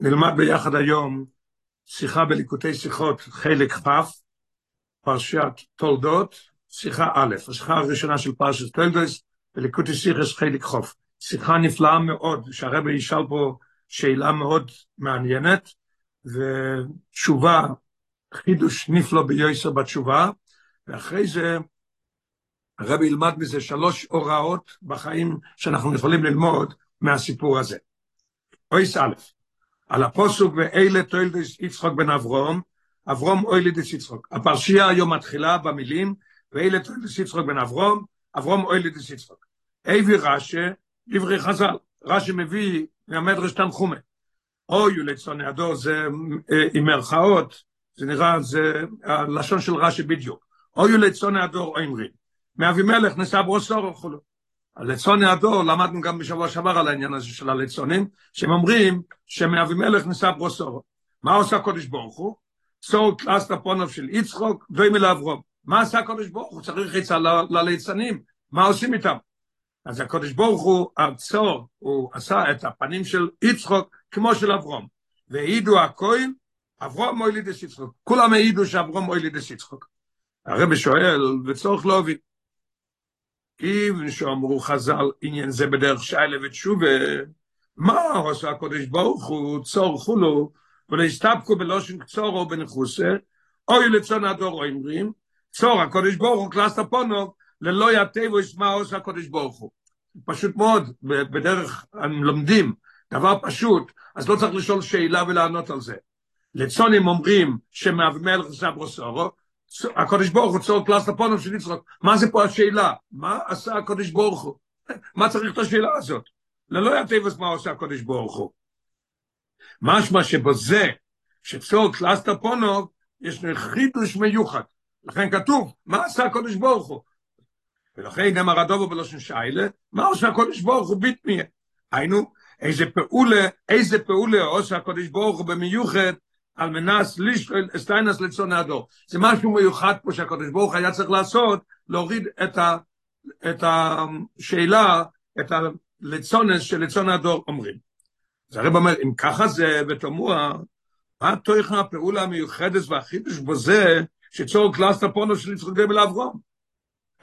נלמד ביחד היום שיחה בליקוטי שיחות חלק כ', פרשת תולדות, שיחה א', השיחה הראשונה של פרשת תולדות, בליקוטי שיחס חלק חוף. שיחה נפלאה מאוד, שהרבא ישאל פה שאלה מאוד מעניינת, ותשובה, חידוש נפלא ביוסר בתשובה, ואחרי זה הרבי ילמד מזה שלוש הוראות בחיים שאנחנו יכולים ללמוד מהסיפור הזה. אות א', על הפסוק ואלה תולדות יצחק בן אברהם, אברהם הוליד את יצחק. הפרשה היום מתחילה במילים, ואלה תולדות יצחק בן אברהם, אברהם הוליד את יצחק. הביא רש"י, דברי חז"ל, רש"י מביא מהמדרש תנחומא. היו ליצני הדור זה עם מרכאות, זה נראה, זה הלשון של רש"י בדיוק. היו ליצני הדור אומרים. מאבימלך נתעברה שרה וכולי. הליצני הדור, למדנו גם בשבוע שעבר על העניין הזה של הליצנים, שהם אומרים שמאבימלך נתעברה שרה. מה עושה הקדוש ברוך הוא? צר קלסתר פניו של יצחק, דומה לאברהם. מה עשה הקדוש ברוך הוא? צריך עצה לליצנים, מה עושים איתם? אז הקדוש ברוך הוא, הצר, הוא עשה את הפנים של יצחק כמו של אברהם. והעידו הכל, אברהם הוליד את יצחק. כולם העידו שאברהם הוליד את יצחק. הרב שואל, וצורך להוביל. כיוון שאמרו חז"ל עניין זה בדרך שיילה ותשובה, מה עושה הקודש ברוך הוא צור חולו, ולהסתפקו בלושן קצורו בנחוסה, אוי לצון הדור אומרים, צור הקודש ברוך הוא קלאסט הפונו, ללא יתבו מה עושה הקודש ברוך הוא. פשוט מאוד, בדרך לומדים, דבר פשוט, אז לא צריך לשאול שאלה ולענות על זה. ליצנים אומרים שמאבימלך נתעברה שרה, הקדוש ברוך הוא צר קלסתר פנים של יצחק, מה זה פה השאלה? מה עשה הקדוש ברוך הוא? מה צריך את השאלה הזאת? ללא התיבות מה עשה הקדוש ברוך הוא. משמע שבזה, שצר קלסתר פניו, יש חידוש מיוחד. לכן כתוב, מה עשה הקדוש ברוך הוא? ולכן נאמר הדבר בלשון שאלה, מה עשה הקדוש ברוך הוא בתמיה? היינו, איזה פעולה, איזה פעולה עושה הקדוש ברוך הוא במיוחד, על מנת לשלול טענת ליצני הדור. זה משהו מיוחד פה שהקדוש ברוך הוא היה צריך לעשות, להוריד את, ה, את השאלה, את הליצנות של ליצני הדור אומרים. אז הרב אומר, אם ככה זה תמוה, מה תוכן הפעולה המיוחדת והחידוש בו זה שצר קלסתר פניו של יצחק דומה לאברהם?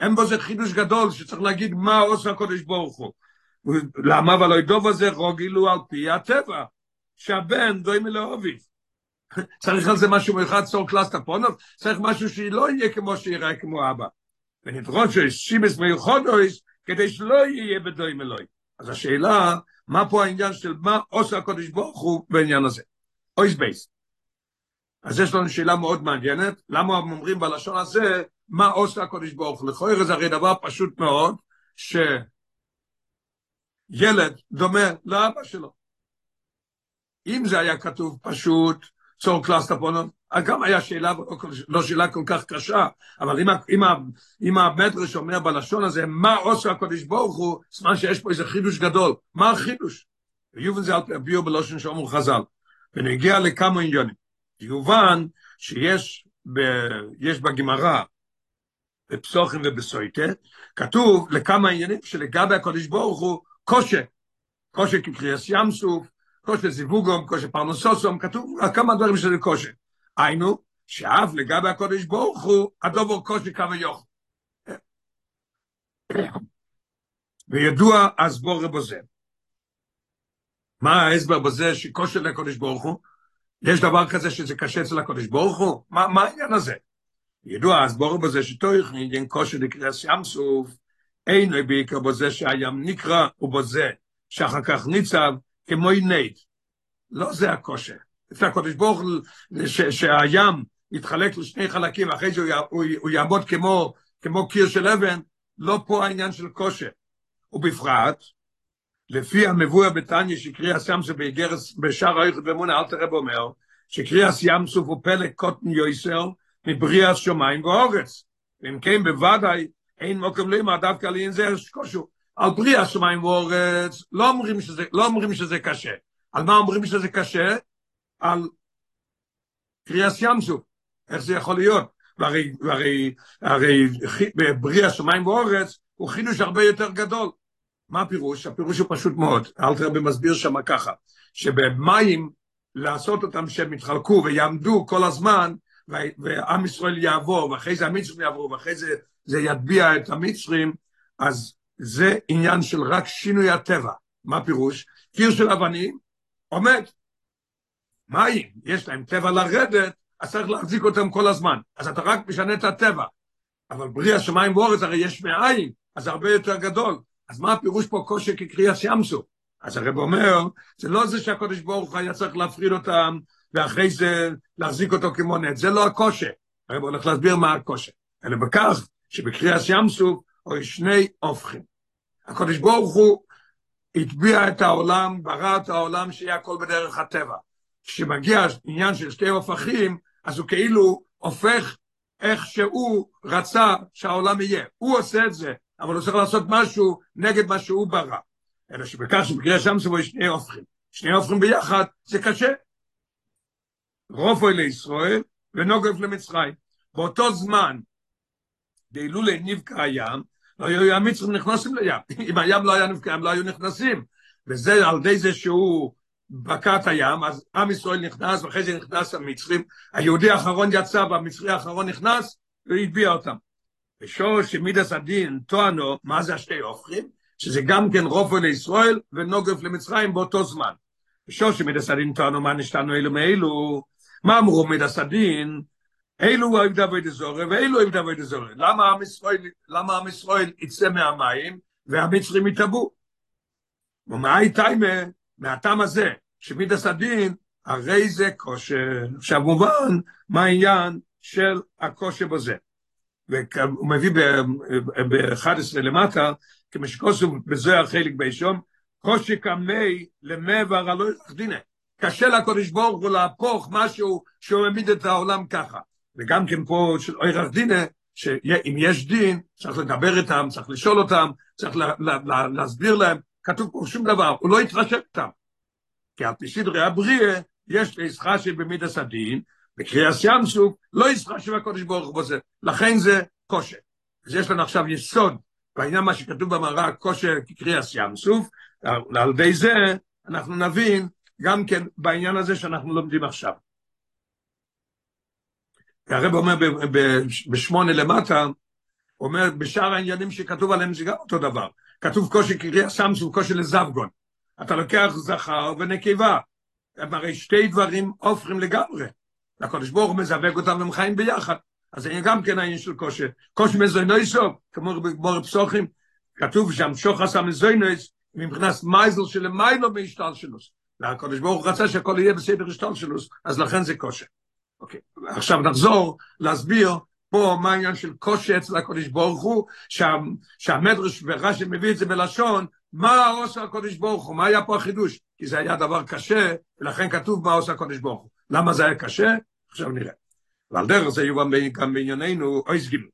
אין בו זה חידוש גדול שצריך להגיד מה עושה הקודש ברוך הוא. למה ולא ידוב הזה רוגילו על פי הטבע, שהבן דוי מלאוביב. צריך על זה משהו מיוחד, סור קלאסטה פונוב, צריך משהו שלא יהיה כמו שיראה כמו אבא. ונדרוש שימס מיוחדויס, כדי שלא יהיה בדוים אלוהי. אז השאלה, מה פה העניין של מה עושה הקודש ברוך הוא בעניין הזה? אויס בייס. אז יש לנו שאלה מאוד מעניינת, למה הם אומרים בלשון הזה, מה עושה הקודש ברוך הוא? לכאורה זה הרי דבר פשוט מאוד, שילד דומה לאבא שלו. אם זה היה כתוב פשוט, צור קלאס טפונוב, גם היה שאלה, לא שאלה כל כך קשה, אבל אם, אם, אם המדרש אומר בלשון הזה, מה עושה הקודש ברוך הוא, סימן שיש פה איזה חידוש גדול. מה החידוש? ויובן זה הביאו בלשון שאומר חז"ל. ונגיע לכמה עניונים. יובן שיש ב, יש בגמרא, בפסוחים ובסויטה, כתוב לכמה עניינים שלגבי הקודש ברוך הוא קושה. קושה כקריאס ים סוף, קושה זיווגום, קושה פרנסוסום, כתוב כמה דברים שזה קושה. היינו, שאף לגבי הקודש ברוך הוא, הדובר קושה כמה יוכל. וידוע אז בורא בזה. מה ההסבר בזה שקושה לקודש ברוך הוא? יש דבר כזה שזה קשה אצל הקודש ברוך הוא? מה, מה העניין הזה? ידוע אז בורא בזה שתויך נידין קושה לקריאס ים סוף, אין בעיקר בזה שהים נקרא ובזה שאחר כך ניצב כמו נייט. לא זה הקושר. אצל הקודש ברוך הוא, שהים יתחלק לשני חלקים, אחרי זה הוא, הוא יעמוד כמו, כמו קיר של אבן, לא פה העניין של קושר. ובפרט, לפי המבואר בתניא שקריאה סמסו באיגרס בשער האיכות ואמונה, אל תראה אומר, שקריאה סמסו הוא פלא קוטן יויסר מבריאה שמיים ואורץ. ואם כן בוודאי אין מוקם לימה דווקא לעניין זה קושו. על בריאה שמיים ואורץ, לא אומרים שזה, לא אומרים שזה קשה. על מה אומרים שזה קשה? על קריאס ימסו. איך זה יכול להיות? והרי, והרי, הרי בבריאה שמיים ואורץ הוא חידוש הרבה יותר גדול. מה הפירוש? הפירוש הוא פשוט מאוד. אלתר רבי מסביר שם ככה, שבמים לעשות אותם שהם יתחלקו ויעמדו כל הזמן, ועם ישראל יעבור, ואחרי זה המצרים יעברו, ואחרי זה זה יטביע את המצרים, אז זה עניין של רק שינוי הטבע. מה פירוש? קיר של אבנים עומד. מים, יש להם טבע לרדת, אז צריך להחזיק אותם כל הזמן. אז אתה רק משנה את הטבע. אבל בריאה שמיים ואורץ הרי יש מאין, אז הרבה יותר גדול. אז מה הפירוש פה קושי כקריאת ימסו? אז הרב אומר, זה לא זה שהקודש ברוך היה צריך להפריד אותם, ואחרי זה להחזיק אותו כמו נט, זה לא הקושי. הרב הולך להסביר מה הקושי. אלא בכך שבקריאת ימסו, או שני הופכים. הקודש ברוך הוא הטביע את העולם, ברא את העולם שיהיה הכל בדרך הטבע. כשמגיע עניין של שתי הופכים, אז הוא כאילו הופך איך שהוא רצה שהעולם יהיה. הוא עושה את זה, אבל הוא צריך לעשות משהו נגד מה שהוא ברא. אלא שבכך שבקריאה שם סבו שני הופכים. שני הופכים ביחד, זה קשה. רופוי לישראל ונוגף למצרים. באותו זמן, בהילולי נבקע הים, היו המצרים נכנסים לים. אם הים לא היה נבקע, הם לא היו נכנסים. וזה על ידי זה שהוא בקע את הים, אז עם ישראל נכנס, ואחרי זה נכנס המצרים. היהודי האחרון יצא והמצרי האחרון נכנס, והטביע אותם. ושורש שמידס הדין טוענו, מה זה השתי הופכים? שזה גם כן רופו לישראל ונוגף למצרים באותו זמן. ושורש שמידס הדין טוענו, מה נשתנו אלו מאלו? מה אמרו מידס הדין? אלו אוהב דוד אזורי ואלו אוהב דוד אזורי. למה עם ישראל, למה עם ישראל יצא מהמים והמצרים יטבעו? ומה הייתה מהטעם הזה, שמידס הדין, הרי זה כושר. עכשיו מובן מה העניין של הכושר בזה. והוא מביא ב-11 למטה, כמו שכוסו בזוהר חלק בישום, קושי קמי למעבר הלא יחדינה. קשה לקודש ברוך הוא להפוך משהו שהוא העמיד את העולם ככה. וגם כן פה של אוירח דינה, שאם יש דין, צריך לדבר איתם, צריך לשאול אותם, צריך לה, לה, לה, להסביר להם, כתוב פה שום דבר, הוא לא יתרשם איתם. כי על פי סדרי הבריאה, יש לישחשי במידס הדין, בקריאה ים סוף, לא ישחשי בקודש ברוך הוא בזה, לכן זה קושי. אז יש לנו עכשיו יסוד, בעניין מה שכתוב במראה, קושי כקריאה ים סוף, על ידי זה אנחנו נבין גם כן בעניין הזה שאנחנו לומדים עכשיו. הרב אומר בשמונה למטה, אומר בשאר העניינים שכתוב עליהם זה גם אותו דבר. כתוב קושי קריאה סמסו, קושי לזבגון. אתה לוקח זכר ונקבה. הם הרי שתי דברים הופכים לגמרי. הקדוש ברוך הוא מזווג אותם והם חיים ביחד. אז זה גם כן העניין של קושי. קושי מזוינויסו, כמו בגמור פסוחים, כתוב שם שוחס המזוינויס, מבחינת מייזל של מיילו בהשתלשלוס. והקדוש ברוך הוא רצה שהכל יהיה בסדר השתלשלוס, אז לכן זה קושי. אוקיי, עכשיו נחזור להסביר פה מה העניין של קושי אצל הקודש ברוך הוא, שה, שהמדרש ורש"י מביא את זה בלשון, מה עושה הקודש ברוך הוא, מה היה פה החידוש? כי זה היה דבר קשה, ולכן כתוב מה עושה הקודש ברוך הוא. למה זה היה קשה? עכשיו נראה. ועל דרך זה יהיו גם בענייננו אויס גיל.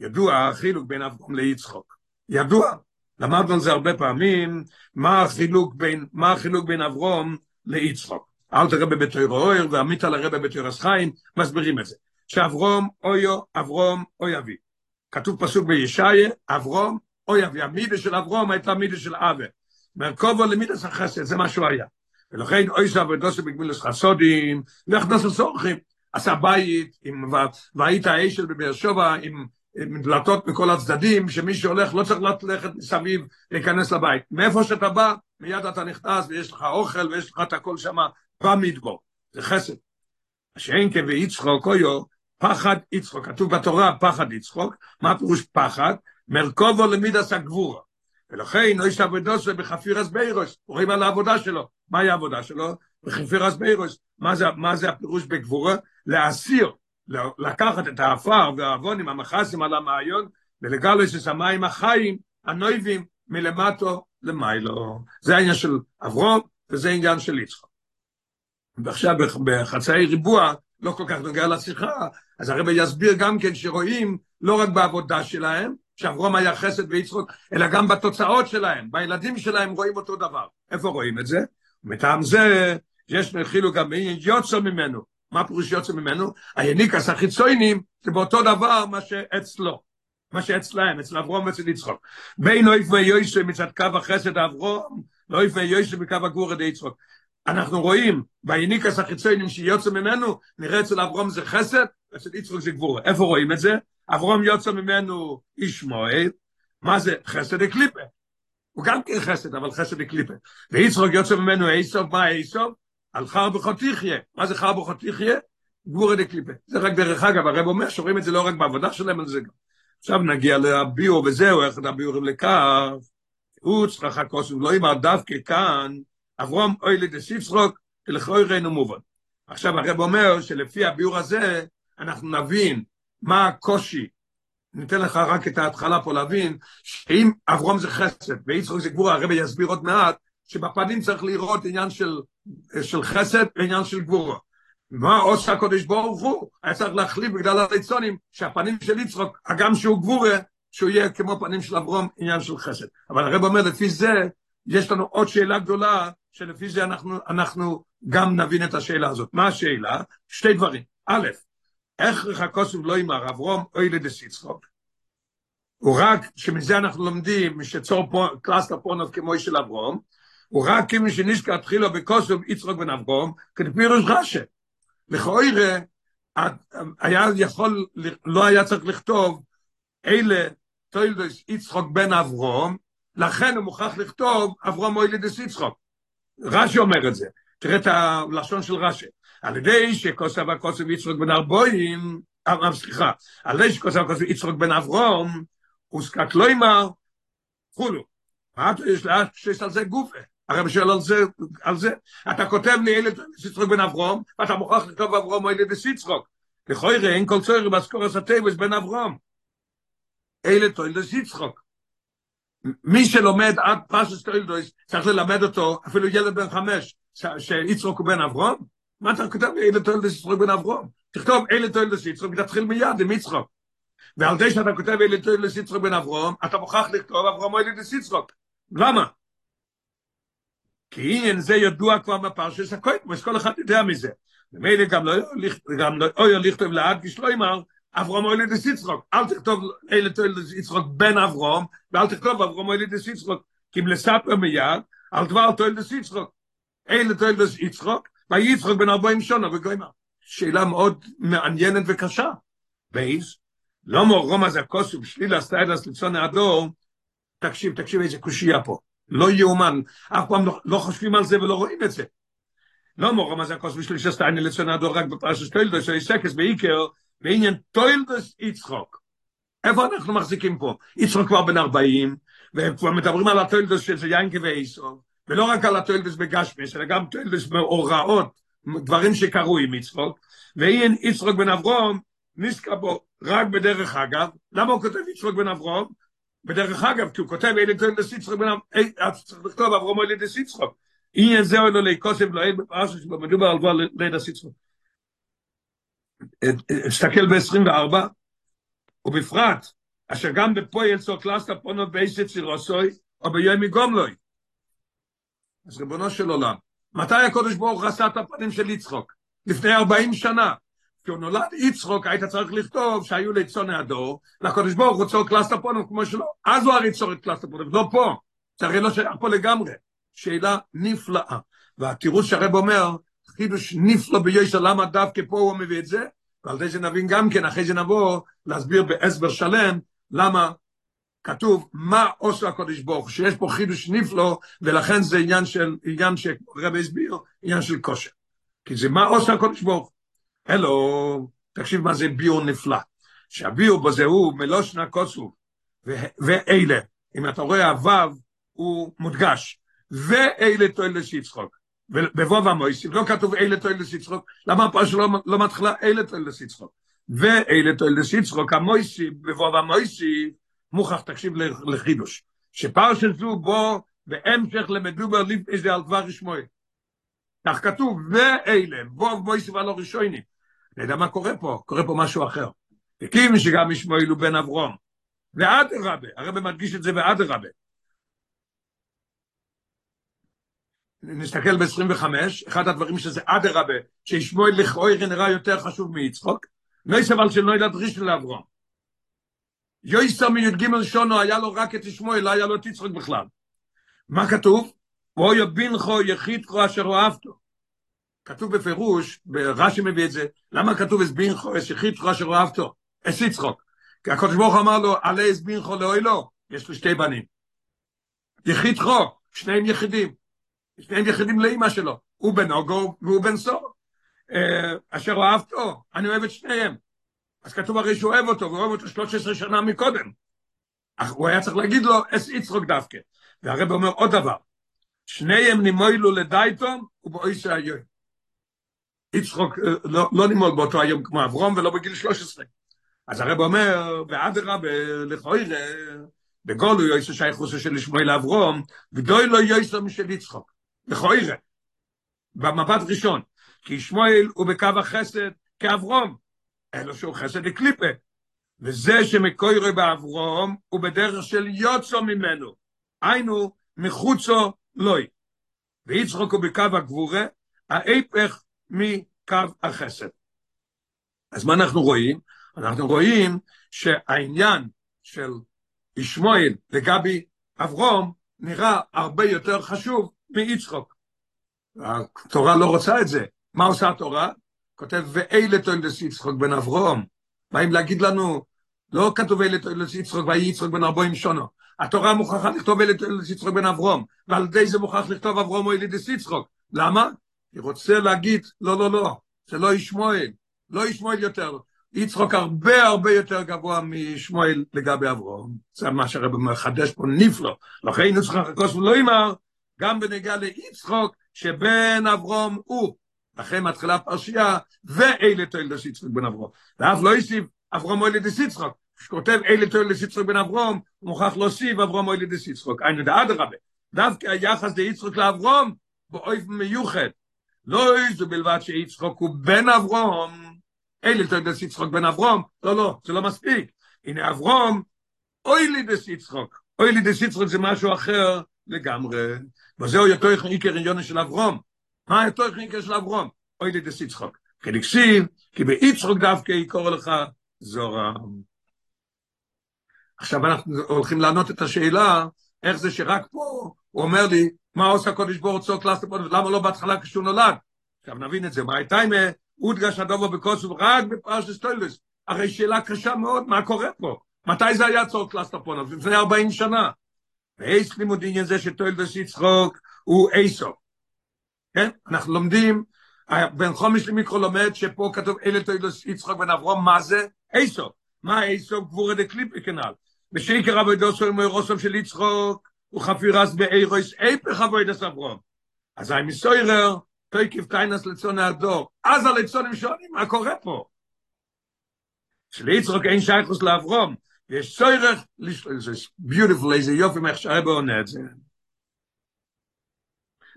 ידוע החילוק בין אברהם ליצחוק. ידוע. למדנו על זה הרבה פעמים, מה החילוק בין, מה החילוק בין אברום ליצחוק. אל תראה בבית אויר ועמית על הרבה בית אוירס חיים, מסבירים את זה. שאברום אויו, אברום אוי אבי. כתוב פסוק בישעיה, אברום אוי אבי. המידה של אברום הייתה מידה של אבה. מרכובו למידס החסד, זה מה שהוא היה. ולכן אוי זה עבודוסו בגמילוס חסודים, והכנסו סורכים. עשה בית, עם, והיית האשל בבאר שבע, עם, עם דלתות מכל הצדדים, שמי שהולך לא צריך ללכת מסביב להיכנס לבית. מאיפה שאתה בא, מיד אתה נכנס ויש לך אוכל ויש לך את הכל שם במדבור. זה חסד. שאין כבי יצחוק אויו, פחד יצחוק. כתוב בתורה פחד יצחוק. מה פירוש פחד? מרכובו למידס הגבורה. ולכן לא יש עבודו בחפירס ביירוס, רואים על העבודה שלו. מהי העבודה שלו? בחפירס ביירוס. מה מה זה הפירוש בגבורה? להסיר, לקחת את האפר והעוונים, המחסים על המעיון, ולגלוס את המים החיים, הנויבים, מלמטו למיילו. זה העניין של אברום, וזה העניין של יצחוק. ועכשיו בחצאי ריבוע, לא כל כך נוגע לשיחה, אז הרב יסביר גם כן שרואים לא רק בעבודה שלהם, שאברום היה חסד ויצחוק, אלא גם בתוצאות שלהם, בילדים שלהם רואים אותו דבר. איפה רואים את זה? מטעם זה, יש נחילו גם יוצא ממנו. מה פירוש יוצא ממנו? היניקס החיצוינים זה באותו דבר מה שאצלו. מה שאצלהם, אצל אברום ואצל יצחוק. בין אויף ויוסי מצד קו החסד אברום, לאויף ויוסי בקו הגבור עדי יצחוק. אנחנו רואים, ויניקס החיצונים שיוצא ממנו, נראה אצל אברום זה חסד, אצל יצחוק זה גבורה. איפה רואים את זה? אברום יוצא ממנו איש מועד, מה זה? חסד הקליפה. הוא גם כן חסד, אבל חסד הקליפה. ויצחוק יוצא ממנו איסוב, מה איסוב? על חר בחוט יחיה. מה זה חר בחוט יחיה? גבורה דקליפה. זה רק דרך אגב, הרב אומר שרואים את זה לא רק בעבודה שלהם, על זה גם. עכשיו נגיע לביור וזהו, איך את הביורים לכך. הוא צריך הכוסם, לא אמר דווקא כאן, אברום אוי לדסיפסרוק, לכוי ראינו מובן. עכשיו הרב אומר שלפי הביור הזה, אנחנו נבין מה הקושי, ניתן לך רק את ההתחלה פה להבין, שאם אברום זה חסד ויצחוק זה גבורה, הרב יסביר עוד מעט, שבפנים צריך לראות עניין של, של חסד ועניין של גבורה. מה עושה הקודש ברוך הוא? היה צריך להחליף בגלל הליצונים, שהפנים של יצחוק, הגם שהוא גבורה, שהוא יהיה כמו פנים של אברום, עניין של חסד. אבל הרב אומר, לפי זה, יש לנו עוד שאלה גדולה, שלפי זה אנחנו, אנחנו גם נבין את השאלה הזאת. מה השאלה? שתי דברים. א', איך רחקוסוב לא אמר אברום אוי לדס יצחוק? הוא רק, שמזה אנחנו לומדים, משצור קלאסטר פורנוב כמו של אברום, הוא רק כמי שנשקע תחילו בקוסוב יצחוק בן אברום, כדפירוש רשא. לכאורה, היה יכול, לא היה צריך לכתוב, אלה תוילדס יצחוק בן אברום, לכן הוא מוכרח לכתוב אברום אוי לדס. רש"י אומר את זה, תראה את הלשון של רש"י. על ידי שכוסף הכוסף יצחוק בן ארבוים, סליחה, על ידי שכוסף הכוסף יצחוק בן אברום, הוזקק לא אמר, חולו. מה יש לה שיש על זה גופה? הרב שואל על זה, על זה. אתה כותב לי ילד יצחוק בן אברום, ואתה מוכרח לכתוב אברום או ילד יצחוק. לכוי אין כל צורך בסקורס הטייבס בן אברום. ילד תוילדס יצחוק. מי שלומד עד פרשת תולדות, צריך ללמד אותו, אפילו ילד בן חמש, שיצחק הוא בן אברהם? מה אתה כותב אלה תולדות יצחק בן אברהם? תכתוב אלה תולדות יצחק, ותתחיל מיד עם יצחק. ועל זה שאתה כותב אלה תולדות יצחק בן אברהם, אתה מוכרח לכתוב אברהם הוליד את יצחק. למה? כי עניין זה ידוע כבר מפרשות הקודמות, כל אחד יודע מזה. ומילא גם לא גם לא לעד כשלא יאמר אברום אוי לדס יצחוק. אל תכתוב אלה תולדס יצחוק בן אברום, ואל תכתוב אברום אוי לדס יצחוק. כי אם לספר מיד, על דבר תולדס יצחוק. אלה תולדס יצחוק, ויצחק בן ארבעים שונה וגוימה. שאלה מאוד מעניינת וקשה. בייס, לא מורום הזה הכוסו בשליל הסטיידס לצון הדור, תקשיב, תקשיב איזה קושייה פה. לא יאומן, אף פעם לא, לא חושבים על זה ולא רואים את זה. לא מורום הזה הכוסו בשליל שסטיידס לצון הדור רק בפרשת טוילדס, שיסקס בעיקר, בעניין טוילדס יצחוק. איפה אנחנו מחזיקים פה? יצחוק כבר בן ארבעים, וכבר מדברים על הטוילדס שזה יינקי ואיסו. ולא רק על הטוילדס בגשמס, אלא גם טוילדס בהוראות, דברים שקרו עם יצחוק, ואין יצחוק בן אברום נזכר בו רק בדרך אגב, למה הוא כותב יצחוק בן אברום? בדרך אגב, כי הוא כותב אלה טוילדס יצחוק בן אברום, צריך לכתוב אברום אלה דס יצחוק. עניין זהו אלו להיקוסם לא אין בפרשה שבו מדובר על דבר לידס יצחוק. תסתכל ב-24, ובפרט, אשר גם בפועל צור קלאסטה פונו בייסט סירוסוי, או ביומי גומלוי. אז ריבונו של עולם, מתי הקודש ברוך עשה את הפנים של יצחוק? לפני 40 שנה. כשהוא נולד יצחוק, היית צריך לכתוב שהיו ליצוני הדור, לקודש ברוך הוא צור קלאסט הפונים כמו שלא. אז הוא הרי צור את קלאסט הפונים, לא פה. זה הרי לא שייך פה לגמרי. שאלה נפלאה. והתירוץ שהרב אומר, חידוש נפלא ביושר, למה דווקא פה הוא מביא את זה? ועל זה שנבין גם כן, אחרי זה נבוא להסביר בהסבר שלם, למה כתוב מה עושה הקודש ברוך, שיש פה חידוש נפלא, ולכן זה עניין של, עניין שרבי הסביר, עניין של כושר. כי זה מה עושה הקודש ברוך. הלו, תקשיב מה זה ביור נפלא. שהביור בזה הוא מלושנה כוסו, ואלה, אם אתה רואה הוו, הוא מודגש, ואלה תועלת שיצחוק. ובבוא המויסיף, לא כתוב אלה תועלת שיצחוק, למה פה שלא לא מתחילה אלה תועלת שיצחוק? ואלה תועלת שיצחוק, המויסיף, בבוא המויסיף, מוכח תקשיב לחידוש, שפרשת זו בו בהמשך למדובר לפני זה על דבר שמואל. כך כתוב, ואלה, בו בו יסבה לו ראשונים. אני יודע מה קורה פה, קורה פה משהו אחר. הקים שגם ישמעאל הוא בן אברום. ועד רבה, הרב מדגיש את זה ועד רבה. נסתכל ב-25, אחד הדברים שזה עד רבה, שישמעאל לכאורה נראה יותר חשוב מיצחוק, לא יסבל שלא ילד ראשון לאברום. יויסר מי"ג שונו היה לו רק את ישמעאל, לא היה לו את יצחק בכלל. מה כתוב? ואוי בינכו יחידכו אשר אוהבתו. כתוב בפירוש, ברש"י מביא את זה, למה כתוב אס בינכו אס יחידכו אשר אוהבתו? אס יצחוק. כי הקדוש ברוך אמר לו, עלי אס לאוי לו, יש לו שתי בנים. יחידכו, שניהם יחידים. שניהם יחידים לאימא שלו. הוא בן אוגו והוא בן סור. אשר אוהבתו, אני אוהב את שניהם. אז כתוב הרי שהוא אוהב אותו, והוא אוהב אותו 13 שנה מקודם. אך הוא היה צריך להגיד לו, אס יצחוק דווקא. והרב אומר עוד דבר, שניהם נימוילו לדייטום ובאויסה היום. יצחוק לא, לא נימול באותו היום כמו אברום ולא בגיל 13. אז הרב אומר, ואדרבה לכויר, בגולו יויסו שייכוסו של שמואל אברום, ודוי לא יויסו משל יצחוק. לכויר, במבט ראשון, כי שמואל הוא בקו החסד כאברום, אלו שהוא חסד לקליפה. וזה שמקוירו באברום הוא בדרך של יוצו ממנו. היינו, מחוצו לוי. ויצחוק הוא בקו הגבורה, ההפך מקו החסד. אז מה אנחנו רואים? אנחנו רואים שהעניין של ישמואל לגבי אברום נראה הרבה יותר חשוב מיצחוק. התורה לא רוצה את זה. מה עושה התורה? כותב, ואלה תולדס יצחוק בן אברום. באים להגיד לנו, לא כתוב אלה תולדס יצחוק ויהי יצחוק בן ארבעים שונו. התורה מוכרחה לכתוב אלה תולדס יצחוק בן אברום, ועל ידי זה מוכרח לכתוב אברום או אלידס יצחוק. למה? היא רוצה להגיד, לא, לא, לא, זה לא ישמואל, לא ישמואל יותר. יצחוק הרבה הרבה יותר גבוה משמואל לגבי אברום. זה מה שהרב מחדש פה נפלא. לכן צריכים לחכות ולא יאמר, גם בנגיעה ליצחוק, שבן אברום הוא. לכן מתחילה פרשייה, ואלה תולדס יצחוק בן אברום. ואף לא יוסיף אברום או אלידס יצחוק. כשכותב אלה תולדס יצחוק בן אברום, הוא מוכרח להוסיף אברום או אלידס יצחוק. היינו דאדרבה. דווקא היחס דיצחוק לאברום, באופן מיוחד. לא איזה בלבד שיצחוק הוא בן אברום, אלה תולדס יצחוק בן אברום, לא, לא, זה לא מספיק. הנה אברום, אוי לי דס יצחוק. אוי לי דס יצחוק זה משהו אחר לגמרי. וזהו יותר עיקר עניון של אברום. מה יותר עיקר של אברום? אוי לי דס יצחוק. כדקסיב, כי ביצחוק דווקא יקור לך זורה. עכשיו אנחנו הולכים לענות את השאלה, איך זה שרק פה הוא אומר לי, מה עושה הקודש ברוך צור קלאסטר פודש, למה לא בהתחלה כשהוא נולד? עכשיו נבין את זה, מה הייתה עם אודגש הדובו בקוסוב רק בפרשת סטוילס? הרי שאלה קשה מאוד, מה קורה פה? מתי זה היה צור קלאסטר פונוב? לפני 40 שנה. ואיס לימוד עניין זה שטוילדס יצחוק הוא איסו. כן? אנחנו לומדים, בן חומש למיקרו לומד שפה כתוב אלה טוילדס יצחוק בן אברום, מה זה? איסו. מה איסו? גבורה דה קליפי כנ"ל. בשיקר אבוידוסו עם רוסם של יצחוק, הוא חפירס באירויס איפך אבוידס אברום. אז אני מסוירר, תויקיב טיינס לצון הדור. אז הלצונים שואלים, מה קורה פה? שליצחוק אין שייכוס לאברום. יש סוירך, זה ביוטיפול, איזה יופי מאיך שהרבא עונה את זה.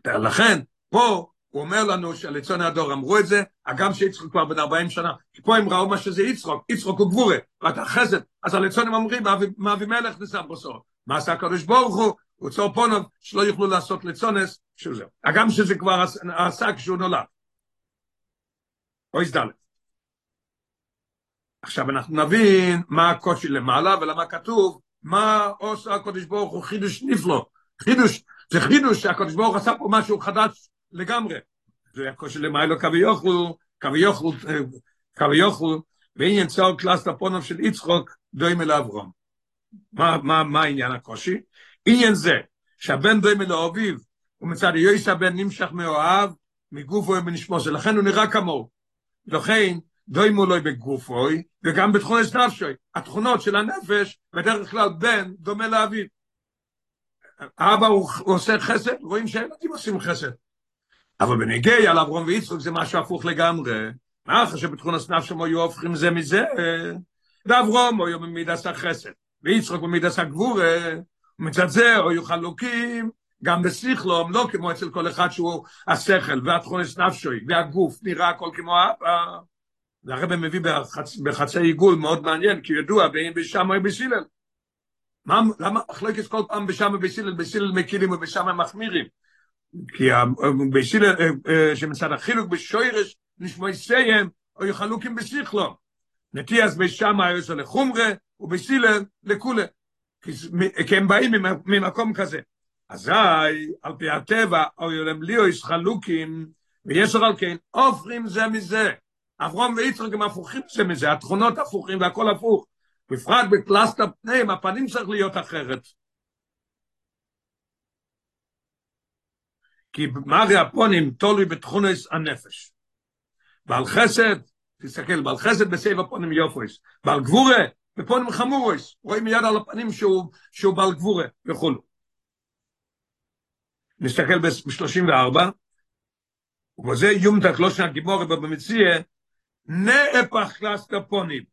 לכן, פה הוא אומר לנו שלצון הדור אמרו את זה, הגם שיצחוק כבר בן 40 שנה, כי פה הם ראו מה שזה יצחוק, יצחוק הוא גבורה, ואתה חסד, אז הלצונים אומרים, מה אבימלך ניסה בסוף. מה עשה הקדוש ברוך הוא? הוא צור פונוב, שלא יוכלו לעשות לצונס, שזה. הגם שזה כבר עשה כשהוא נולד. או הזדלת. עכשיו אנחנו נבין מה הקושי למעלה ולמה כתוב, מה עושה הקדוש ברוך הוא חידוש נפלא. חידוש, זה חידוש שהקדוש ברוך עשה פה משהו חדש לגמרי. זה הקושי למעלה כביוכל, כביוכל, כביוכל, בעניין צור קלאס לפונוב של יצחוק, דוים אל אברום. מה, מה, מה העניין הקושי? עניין זה, שהבן דוים אל אביו, ומצד יויס הבן נמשך מאוהב, מגופו ובנשמו, לכן הוא נראה כמוהו. לכן, דוימו לוי בגופוי, וגם בתכונת נפשוי. התכונות של הנפש, בדרך כלל בן דומה לאביו. אבא הוא, הוא עושה חסד, רואים שהילדים עושים חסד. אבל בנגיע על אברום ויצחוק זה משהו הפוך לגמרי. מה אחרי שבתכונת נפשם היו הופכים זה מזה? ואברום היו במידס החסד, ויצחוק במידס הגבורה, ומצד זה היו חלוקים, גם בשכלום, לא כמו אצל כל אחד שהוא השכל, והתכונת נפשוי, והגוף נראה הכל כמו אבא. והרבא מביא בחצ... בחצי עיגול מאוד מעניין, כי ידוע בין בשם או בסילל. מה, למה מחלקת כל פעם בשם ובסילל, בסילל מקילים ובשם הם מחמירים? כי בסילל, שמצד החילוק בשוירש נשמע סיים, או יחלוקים בשכלו. נטיאס בשם היוסו לחומרה, ובסילל לכולה. כי הם באים ממקום כזה. אזי, על פי הטבע, או יולם ליאו יש חלוקים, ויש על כן, עופרים זה מזה. אברום ויצחק הם הפוכים זה מזה, התכונות הפוכים והכל הפוך. בפרט בפלסטר פניהם, הפנים צריך להיות אחרת. כי מראה הפנים תלוי בתכונת הנפש. בעל חסד, תסתכל, בעל חסד בסבר פנים יפות. בעל גבורה, בפנים חמורות. רואים מיד על הפנים שהוא, שהוא בעל גבורה וכולו. נסתכל ב-34, ובזה יומתק לשון הגמרא נהפך קלסתר פנים.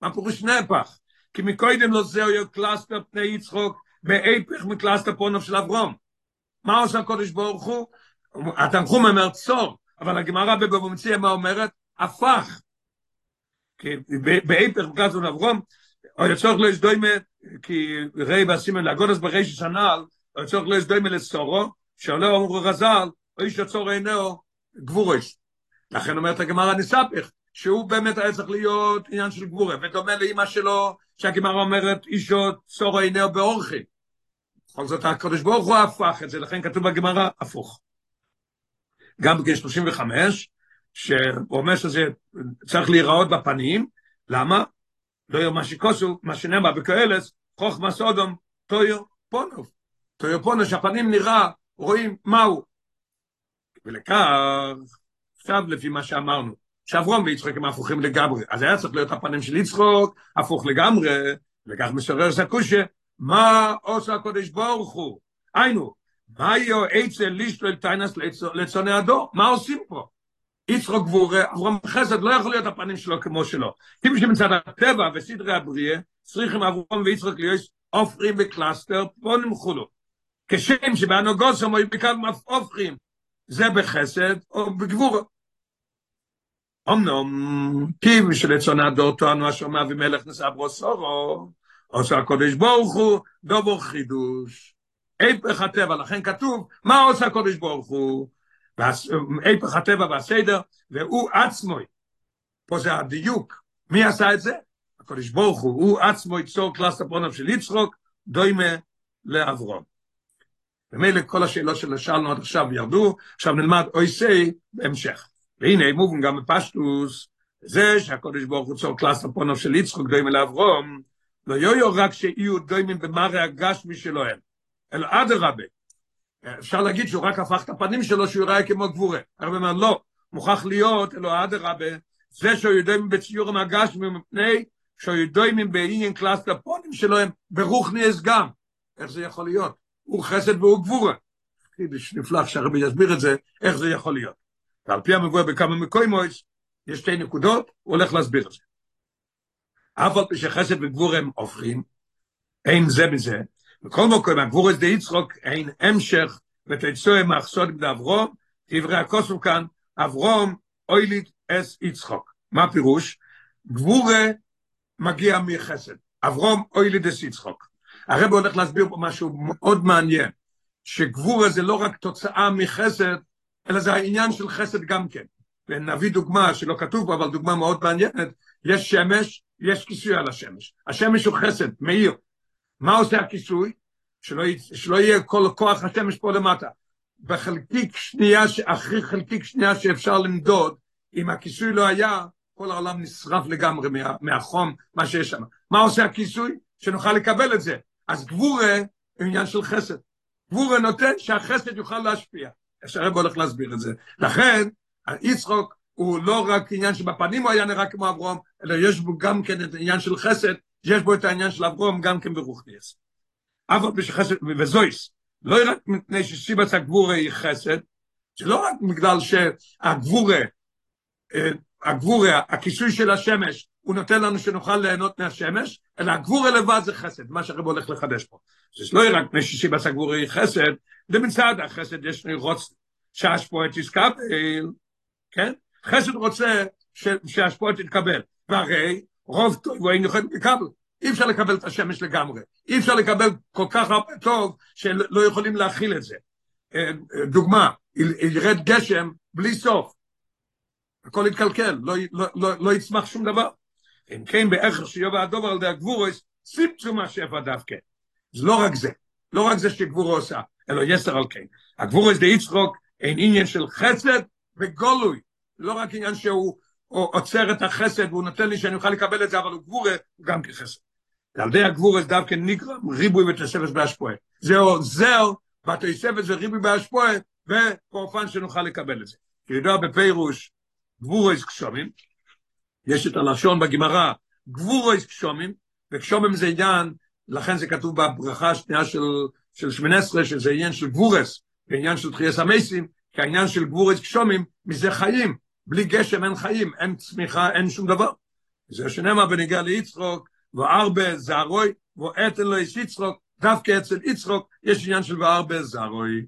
מה פירוש נהפך? כי מקודם לא זה היה קלסתר פני יצחק, בהיפך מקלסתר פניו של אברהם. מה עושה הקודש ברוך הוא? התנחום אומר צור, אבל הגמרא בבבא מה אומרת? הפך. באיפך בקלסון אברום, או יצורך לא יסדוימה, כי ראי והסימן לאגודס בריש שנעל, או יצורך לא יסדוימה לסורו, שעולה אומרו רזל, או איש הצור אינו גבורש. לכן אומרת הגמרא נספך, שהוא באמת היה צריך להיות עניין של גבורה, ודומה לאמא שלו, שהגמרא אומרת אישו צור אינו באורחי. בכל זאת הקדוש ברוך הוא הפך את זה, לכן כתוב בגמרא הפוך. גם בגיל 35, שהוא אומר שזה צריך להיראות בפנים, למה? לא יאמר שיקוסו, מה שנאמר בקהלת, חוכמה סודום, טויו פונוב. טויו פונוב, שהפנים נראה, רואים מהו. ולכך, עכשיו לפי מה שאמרנו, שאברום ויצחוק הם הפוכים לגמרי, אז היה צריך להיות הפנים של יצחוק, הפוך לגמרי, וכך מסורר סקושה, מה עושה הקודש ברוך הוא? היינו, מה יהיו עצה לישטו אל טיינס לצוני הדור? מה עושים פה? יצחוק גבורה, אברהם חסד לא יכול להיות הפנים שלו כמו שלו. כי בשביל מצד הטבע וסדרי הבריאה, צריכים אברהם ויצחוק להיות עופרים בקלאסטר, פונים חולו. כשם שבאנוגוס הם היו בקו הופכים, זה בחסד או בגבורה. אמנם, צוני הדור טוענו אשר מאבי מלך נשא ברוסורו, עושה הקודש ברוך הוא, דובר חידוש. איפך הטבע, לכן כתוב, מה עושה הקודש ברוך הוא? איפך הטבע והסדר, והוא עצמו, פה זה הדיוק, מי עשה את זה? הקודש ברוך הוא, הוא עצמו יצור קלאס הפונם של יצחוק, דוימה לאברום. ומילא כל השאלות ששאלנו עד עכשיו ירדו, עכשיו נלמד אויסי בהמשך. והנה, מובן גם בפשטוס, זה שהקודש ברוך הוא צור קלאס הפונם של יצחוק, דוימה לאברום, לא יויו רק שיהיו דוימים במראה הגשמי שלהם, אלא אדרבה. אפשר להגיד שהוא רק הפך את הפנים שלו שהוא יראה כמו גבורה. הרב אומר, לא, מוכרח להיות, אלא אדרבה, זה שהוא יודעים בציור המגשמי מפני שהוא יודעים בעניין קלאס לפונים שלהם ברוכניאס גם. איך זה יכול להיות? הוא חסד והוא גבורה. חידש נפלא שהרבי יסביר את זה, איך זה יכול להיות. ועל פי המבואה בכמה מקוימויס, יש שתי נקודות, הוא הולך להסביר את זה. אף על פי שחסד וגבור הם הופכים, אין זה בזה, וכל מקום, הגבור הזה יצחוק, אין המשך, ותצאו עם האחסוד בדי אברום, דברי הכוסו כאן, אברום אוילית אס יצחוק. מה הפירוש? גבורה מגיע מחסד, אברום אוילית אס יצחוק. הרב הולך להסביר פה משהו מאוד מעניין, שגבורה זה לא רק תוצאה מחסד, אלא זה העניין של חסד גם כן. ונביא דוגמה שלא כתוב פה, אבל דוגמה מאוד מעניינת, יש שמש, יש כיסוי על השמש. השמש הוא חסד, מאיר. מה עושה הכיסוי? שלא, שלא יהיה כל כוח השמש פה למטה. בחלקיק שנייה, אחרי חלקיק שנייה שאפשר למדוד, אם הכיסוי לא היה, כל העולם נשרף לגמרי מה, מהחום, מה שיש שם. מה עושה הכיסוי? שנוכל לקבל את זה. אז גבורה עניין של חסד. גבורה נותן שהחסד יוכל להשפיע. שהרב הולך להסביר את זה. לכן, יצחוק הוא לא רק עניין שבפנים הוא היה נראה כמו אברום, אלא יש בו גם כן את העניין של חסד, יש בו את העניין של אברום גם כן ברוכניאס. אבל בשחסד, וזויס, לא רק מפני ששיבץ הגבורה היא חסד, שלא רק בגלל שהגבורה, הגבורה, הכיסוי של השמש, הוא נותן לנו שנוכל ליהנות מהשמש, אלא הגבורה לבד זה חסד, מה שהרב הולך לחדש פה. זה לא רק מפני ששיבץ הגבורה היא חסד, זה מצד החסד יש לי רוץ, שהשפועט יסקבל, כן? חסד רוצה שהשפועה תתקבל, והרי רוב טוב הוא יכול לקבל. אי אפשר לקבל את השמש לגמרי, אי אפשר לקבל כל כך הרבה טוב שלא יכולים להכיל את זה. דוגמה, ירד גשם בלי סוף, הכל יתקלקל, לא, לא, לא, לא יצמח שום דבר. אם כן, בערך שיובע הדובר על די הגבורס, סיפצו מה שפע דווקא. זה לא רק זה, לא רק זה שגבורו עושה, אלא יסר על כן. הגבורו זה יצחוק, אין עניין של חסד וגולוי, לא רק עניין שהוא עוצר את החסד והוא נותן לי שאני אוכל לקבל את זה, אבל הוא גבורה, גם כחסד. על די הגבורה זה דווקא נגרם ריבוי ותוספת בהשפועה. זה עוזר בתוספת וריבוי בהשפועה, ובאופן שנוכל לקבל את זה. כידוע בפירוש, גבורויס קשומים, יש את הלשון בגמרא, גבורויס קשומים, וקשומים זה עניין, לכן זה כתוב בברכה השנייה של, של שמנסרה, שזה עניין של גבורס, ועניין של תחייס המסים, כי העניין של גבורס קשומים, מזה חיים, בלי גשם אין חיים, אין צמיחה, אין שום דבר. זה שנאמר בניגע ליצחוק, וארבה זערוי, ואתן לו יש יצחוק, דווקא אצל יצחוק יש עניין של וארבה זערוי.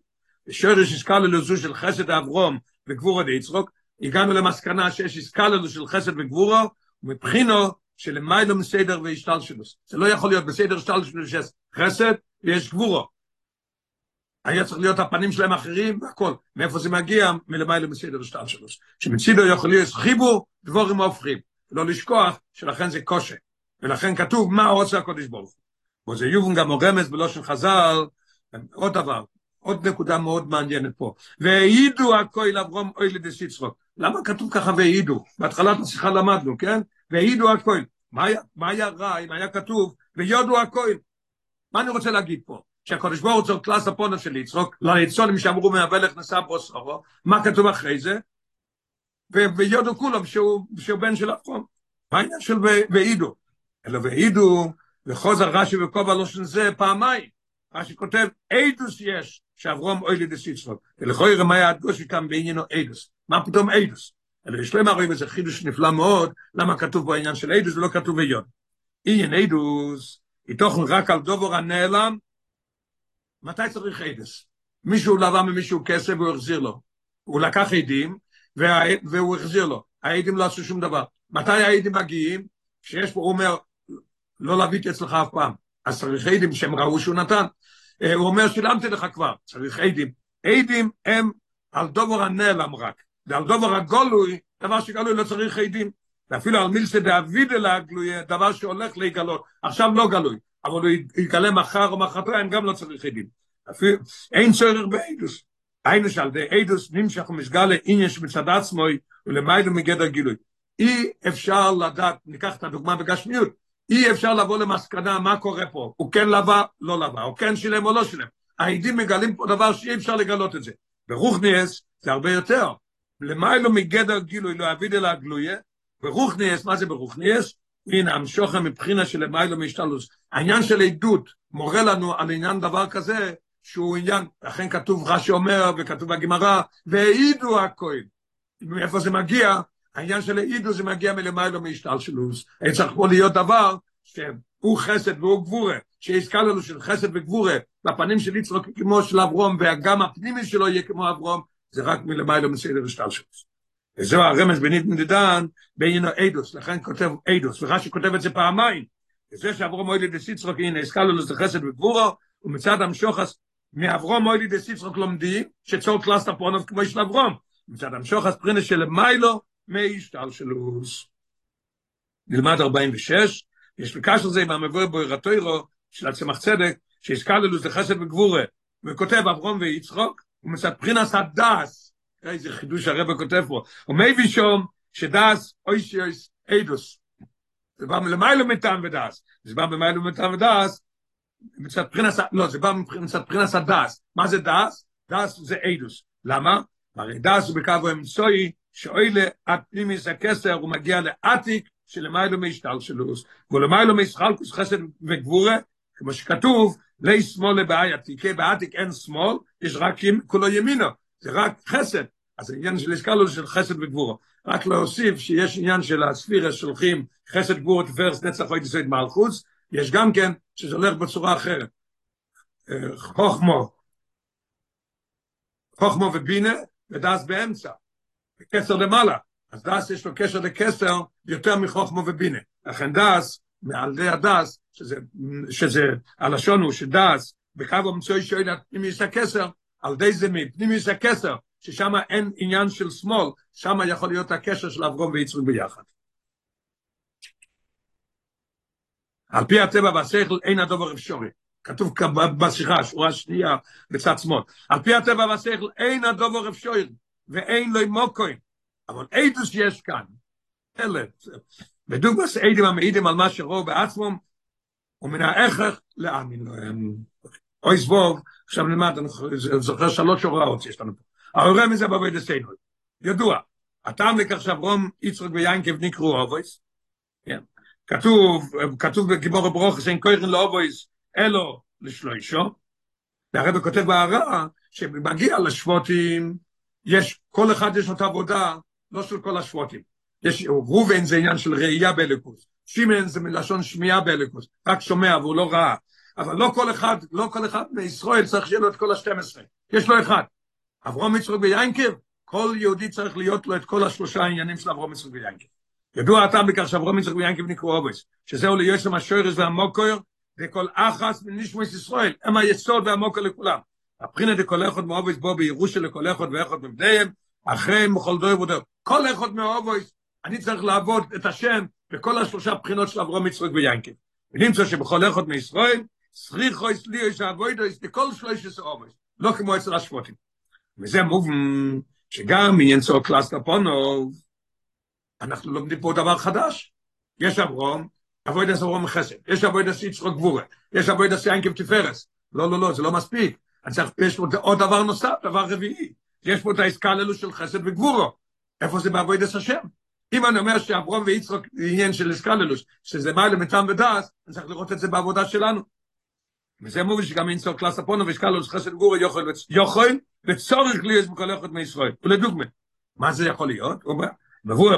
ושורש הסקללו זו של חסד אברום וגבורו דיצחוק, הגענו למסקנה שיש הסקללו של חסד וגבורו, ומבחינו שלמיילו מסדר והשתלשלוס. זה לא יכול להיות בסדר השתלשלוס שיש חסד ויש גבורו. היה צריך להיות הפנים שלהם אחרים והכל. מאיפה זה מגיע? מלמיילו מסדר השתלשלוס. שמצידו יכול להיות חיבור, דבורים הופכים. לא לשכוח שלכן זה קושי. ולכן כתוב מה רוצה הקודש ברוך הוא. וזה יובן גם רמז בלושן חז"ל, עוד דבר, עוד נקודה מאוד מעניינת פה. והעידו הכהל אברום אוי לדס יצחוק. למה כתוב ככה והעידו? בהתחלת השיחה למדנו, כן? והעידו הכהל. מה, היה רע אם היה כתוב ויודו הכהל? מה אני רוצה להגיד פה? שהקודש ברוך הוא קלאס הפונה של יצחוק, ליצונים שאמרו מהבלך נשא בוסרו, מה כתוב אחרי זה? ויודו כולם שהוא, בן של אברום. מה העניין של והעידו? אלא והעידו, וחוזר רש"י וכובע לא של זה פעמיים. רש"י כותב, אידוס יש, שאברום אוי לידס יצחוק. ולכוי רמאי הדגוש איתם בעניינו אידוס. מה פתאום אידוס? אלא יש להם הרי איזה חידוש נפלא מאוד, למה כתוב פה העניין של אידוס ולא כתוב ויון. עניין אידוס, איתוכן רק על דובור הנעלם, מתי צריך אידוס? מישהו לבא ממישהו כסף והוא החזיר לו. הוא לקח עדים והוא החזיר לו. העדים לא עשו שום דבר. מתי העדים מגיעים? כשיש פה, הוא אומר, לא להביט אצלך אף פעם. צריך עדים שהם ראו שהוא נתן. הוא אומר, שילמתי לך כבר, צריך עדים. עדים הם על דובר הנעלם רק, ועל דובר הגולוי, דבר שגלוי לא צריך עדים. ואפילו על מילסא דאביד אל הגלוי, דבר שהולך להיגלות, עכשיו לא גלוי, אבל הוא יגלה מחר או מחרתיים, גם לא צריך עדים. אפילו, אין צורך בעדוס. היינו שעל די עדוס נמשך ומשגל לעניין שמצד עצמו ולמיילו מגדר גילוי. אי אפשר לדעת, ניקח את הדוגמה בגשמיות, אי אפשר לבוא למסקנה מה קורה פה, הוא כן לבה, לא לבה, הוא כן שילם או לא שילם. העדים מגלים פה דבר שאי אפשר לגלות את זה. ברוכניאס זה הרבה יותר. למיילו מגדר גילוי לא אביד אלא הגלויה, ברוכניאס, מה זה ברוכניאס? הנה, המשוכם מבחינה של למיילו משתלוס. העניין של עדות מורה לנו על עניין דבר כזה, שהוא עניין, לכן כתוב רש"י אומר, וכתוב בגמרא, והעידו הכהן. מאיפה זה מגיע? העניין של העידו זה מגיע מלמיילו מהשתלשלוס. אין צריך פה להיות דבר שהוא חסד והוא גבורה, שיזכה לנו של חסד וגבורה, בפנים של יצחוק כמו של אברום, וגם הפנימי שלו יהיה כמו אברום, זה רק מלמיילו מסדר השתלשלוס. וזהו הרמז בנית מדידן בעניין העדוס, לכן כותב עדוס, ורש"י כותב את זה פעמיים. וזה שאברום מוילי דסיצרוק, הנה, הזכה לנו זה חסד וגבורו, ומצד המשוחס, מאברום מוילי דסיצרוק לומדים, שצור קלאסטר פונוב כמו של אברום. מצד המשוחס פרינס של מיילו, מי השתלשלוס. נלמד 46, יש בקשר זה עם המבוא בוירתוירו של הצמח צדק, שהזכרנו זה חסד וגבורה, וכותב אברום ויצחוק, ומצד בחינס הדס, איזה חידוש הרבה כותב פה, ומי בישום שדס אוישיוס אידוס. זה בא למיילו מטעם ודס, זה בא במיילו מטעם ודס, מצד בחינס, לא, זה בא מצד בחינס הדס. מה זה דס? דס זה אידוס. למה? הרי דס הוא בקו אמצעי, שאוילה הפנימיס הכסר הוא מגיע לעתיק שלמיילו מהשתלשלוס, ולמיילו מהשחלקוס חסד וגבורה, כמו שכתוב, לי שמאל לבעי עתיקי, בעתיק אין שמאל, יש רק כולו ימינו, זה רק חסד. אז העניין של הסקלו של חסד וגבורה. רק להוסיף שיש עניין של הספירה שולחים חסד גבורה תפארס נצח אוי תסויד מלכוס, יש גם כן שזה הולך בצורה אחרת. חוכמו, חוכמו ובינה, ודס באמצע. כסר למעלה. אז דס יש לו קשר לכסר יותר מחוכמו ובינה. לכן דס, מעל די הדס, שזה, שזה הלשון הוא שדס, בקו המצוי שואל פנימיס הכסר, על די זה מפנימיס הכסר, ששם אין עניין של שמאל, שם יכול להיות הקשר של אברום ויצרוק ביחד. על פי הטבע והשכל אין הדובר אפשרי. כתוב בשיחה, שורה שנייה בצד שמאל. על פי הטבע והשכל, אין הדובר אפשור, ואין לו מוקוין. אבל אידוס יש כאן. אלה, בדוגמס אידים המעידים על מה שראו בעצמם, ומן ההכרח להאמין להם. אוי סבוב, עכשיו נלמד, אני זוכר שלוש הוראות שיש לנו פה. ההורה מזה בעבוד עשינו. ידוע, הטעם לכך שאברום, יצחק ויינקב נקראו אובויס. כתוב, כתוב בגיבור הברוך, שאין כהן לאובויס, אלו לשלוישו, והרבא כותב בהערה, שמגיע לשבוטים, יש, כל אחד יש לו את העבודה, לא של כל השבוטים. יש, רובן זה עניין של ראייה באליקוס, שימן זה מלשון שמיעה באליקוס, רק שומע והוא לא ראה. אבל לא כל אחד, לא כל אחד מישראל צריך שיהיה לו את כל השתים עשרה. יש לו אחד. אברום יצחק ויינקב, כל יהודי צריך להיות לו את כל השלושה העניינים של אברום יצחק ויינקב. ידוע הטעם בכך שאברום יצחק ויינקב נקראו אובס, שזהו ליוסם השוירס והמוקויר, וכל אחס מנשמוס ישראל, הם היסוד והמוקר לכולם. הבחינה דכל אחד מאובס בו בירושה לכל אחד ואחד מבניהם, אחרי מכל דוי. כל אחד מאובס, אני צריך לעבוד את השם בכל השלושה בחינות של אברום יצחק ויינקב. ונמצא שבכל אחד מישראל, סריחו יסליו יש אבוידו יש לכל שלושת אובס, לא כמו אצל השפוטים. וזה מובן שגם עניין צור קלאס לפונוב, אנחנו לומדים פה דבר חדש. יש אברום, אבוידע אברום חסד, יש אבוידע יצחק גבורה, יש אבוידע ינקב תפארס. לא, לא, לא, זה לא מספיק. צריך, יש פה עוד דבר נוסף, דבר רביעי. יש פה את העסקה ללו של חסד וגבורו. איפה זה בעבודת השם? אם אני אומר שאברום ויצחק עניין של אסקללוס, שזה מה למתם ודס, אני צריך לראות את זה בעבודה שלנו. וזה מוביל שגם אין סוף קלאס הפונו ואסקללוס חסד גבורו יוכל, וצורך יש בכל אחד מישראל. ולדוגמה, מה זה יכול להיות? הוא אומר, מבוא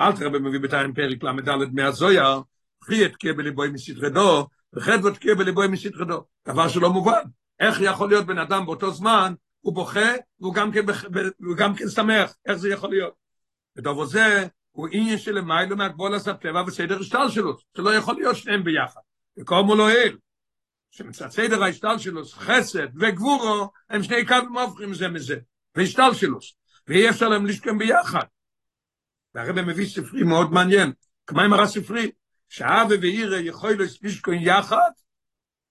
אל תראה במביא בתניא פרק ל"ד מהזויה, פרי אתקה וחדוות תקה בליבוי מסתרדו. דבר שלא מובן. איך יכול להיות בן אדם באותו זמן, הוא בוכה, והוא גם כן, והוא גם כן שמח, איך זה יכול להיות? ודובו זה, הוא עניין של למיילו מהגבול הטבע וסדר שלו, שלא יכול להיות שניהם ביחד. וקורמו לו אל, שמצד סדר ההשתל שלו, חסד וגבורו, הם שני קווים הופכים זה מזה, והשתל שלו. ואי אפשר להם לשכם ביחד. והרבא מביא ספרי מאוד מעניין, עם הרע ספרי, שאבה ואירה יכול לשכם יחד,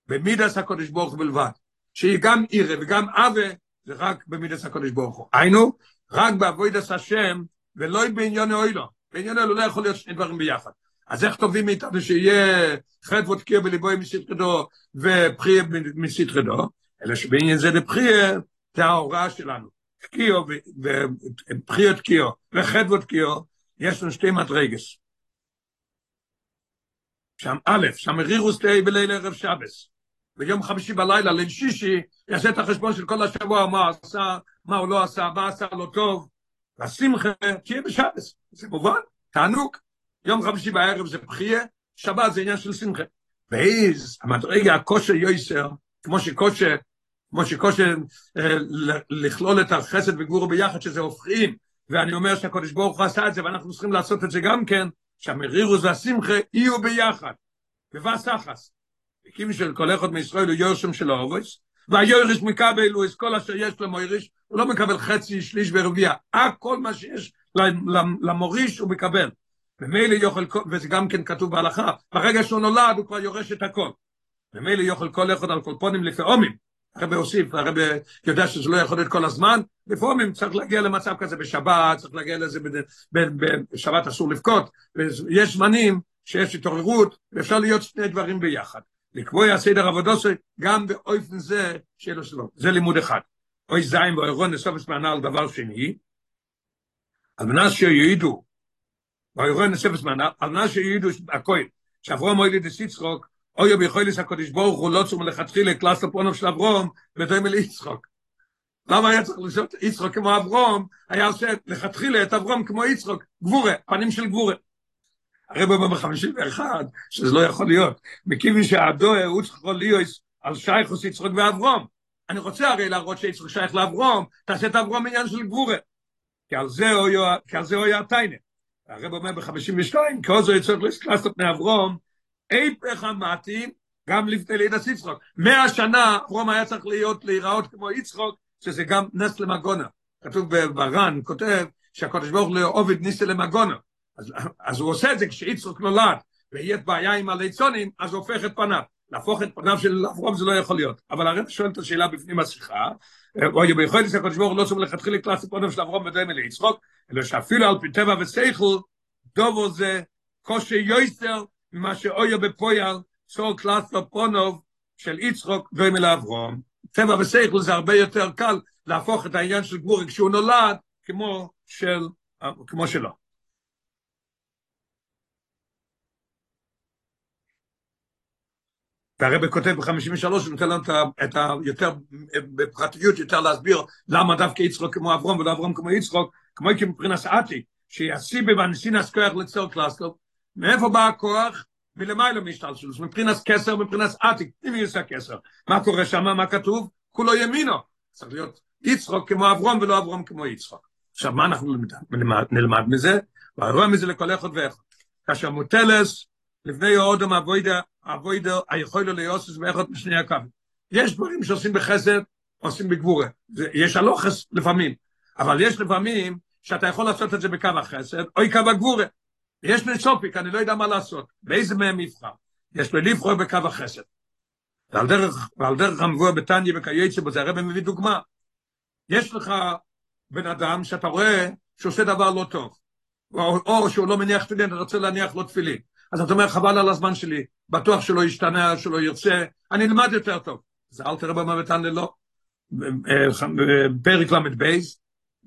במידס הקודש ברוך בלבד. שהיא גם אירה וגם אבה, זה רק במידס הקודש ברוך הוא. היינו, רק בעבודת השם, ולא בעניין אוילו. בעניין אוילו לא יכול להיות שני דברים ביחד. אז איך טובים מאיתנו שיהיה חטא ותקיע בליבוי מסתרדו ופריה מסתרדו? אלא שבעניין זה לפריה, זה ההוראה שלנו. תקיעו ופריה תקיעו וחטא ותקיעו, יש לנו שתי מדרגס. שם א', שם רירוס תהי בליל ערב שבס. ביום חמישי בלילה, ליל שישי, יעשה את החשבון של כל השבוע, מה עשה, מה הוא לא עשה, מה עשה לו טוב. והשמחה תהיה בשבס. זה מובן, תענוג. יום חמישי בערב זה בחייה, שבת זה עניין של שמחה. ואיז, המדרגה, הכושר יויסר, כמו שכושר, כמו שכושר אה, לכלול את החסד וגבורו ביחד, שזה הופכים, ואני אומר שהקודש ברוך הוא עשה את זה, ואנחנו צריכים לעשות את זה גם כן, שהמרירוס והשמחה יהיו ביחד, בבסחס. וכיוון של כל אחד מישראל הוא יורשם של האורס, והיורש מקבל הוא כל אשר יש למויריש, הוא לא מקבל חצי, שליש ורביע, הכל מה שיש למוריש הוא מקבל. ומילא יוכל, וזה גם כן כתוב בהלכה, ברגע שהוא נולד הוא כבר יורש את הכל. ומילא יוכל כל אחד על כל פונים לפעמים, הרב הוסיף, הרב יודע שזה לא יכול להיות כל הזמן, לפעמים צריך להגיע למצב כזה בשבת, צריך להגיע לזה, בשבת אסור לבכות, ויש זמנים שיש התעוררות, ואפשר להיות שני דברים ביחד. לקבוע סדר עבודוסי גם באופן זה שיהיה שלום. זה לימוד אחד. אוי זין ואוי רון נסופס מענה על דבר שני, על מנת שיועידו, ואוי רון נסופס מענה, על מנת שיועידו הכהן, שאברום מוילי דסיצחוק, אוי ביכולס הקודש ברוך הוא לא צום לכתחילה קלאס לפונוב של אברום, ודוים אל יצחוק. למה היה צריך לעשות יצחוק כמו אברום, היה עושה לכתחילה את אברום כמו יצחוק, גבורה, פנים של גבורה. הרב אומר בחמישים ואחד, שזה לא יכול להיות. מכיוון שהדוה הוא צריך להיות על שייכוס יצחוק ואברום. אני רוצה הרי להראות שיצחוק שייך לאברום, תעשה את אברום עניין של גבורה. כי על זה הוא היה טיינה. הרב אומר בחמישים ושתיים, כי עוזר יצחוק לעשות פני אברום, איפך אמרתי, גם לפני לידת יצחוק. מאה שנה אברום היה צריך להיות, להיראות כמו יצחוק, שזה גם נס למגונה. כתוב בר"ן, כותב, שהקדוש ברוך הוא עובד ניסה למגונה. אז, אז הוא עושה את זה כשיצחוק נולד, ויהיה בעיה עם הליצונים, אז הוא הופך את פניו. להפוך את פניו של אברום זה לא יכול להיות. אבל הרב שואל את השאלה בפנים השיחה, או ביכול להיות שהקדוש ברוך הוא לא שם לכתחילה קלאס פניו של אברום ודומה ליצחוק, אלא שאפילו על פי טבע ושכל, דובו זה קושי יויסר ממה שאויה בפויאל, סור קלאס פונוב של יצחוק דומה לאברום. טבע ושכל זה הרבה יותר קל להפוך את העניין של גבורי כשהוא נולד כמו של, כמו שלו. והרבא כותב ב-53, הוא נותן לנו את ה... יותר, בפרטיות יותר להסביר למה דווקא יצחוק כמו אברום ולא אברום כמו יצחוק, כמו כי מבחינת עתי, שיסיבי ואנסינס כוח לצור קלאסטוב, מאיפה בא הכוח? מלמיילו משתלשלוס, מבחינת כסר, מבחינת עתי, אם יש הכסר. מה קורה שם, מה כתוב? כולו ימינו. צריך להיות יצחוק כמו אברום ולא אברום כמו יצחוק. עכשיו, מה אנחנו נלמד, נלמד מזה? והרואה מזה לכל אחד ואחד. כאשר מוטלס, לפני אודם אבוידה, אבוידה, היכול לו ליוסס ואחד משני הקווים. יש דברים שעושים בחסד, עושים בגבורה. יש הלוחס לפעמים, אבל יש לפעמים שאתה יכול לעשות את זה בקו החסד, או קו הגבורה. יש לי סופיק, אני לא יודע מה לעשות. באיזה מהם יבחר? יש לי לבחור בקו החסד. ועל דרך, ועל דרך המבואה בטניה וכייצא בו, זה הרב מביא דוגמה. יש לך בן אדם שאתה רואה שעושה דבר לא טוב, או, או שהוא לא מניח תפילין, אתה רוצה להניח לו תפילין. אז אתה אומר, חבל על הזמן שלי, בטוח שלא ישתנה, שלא ירצה, אני אלמד יותר טוב. זה אל תראה במוותן ללא. פרק ל"ב,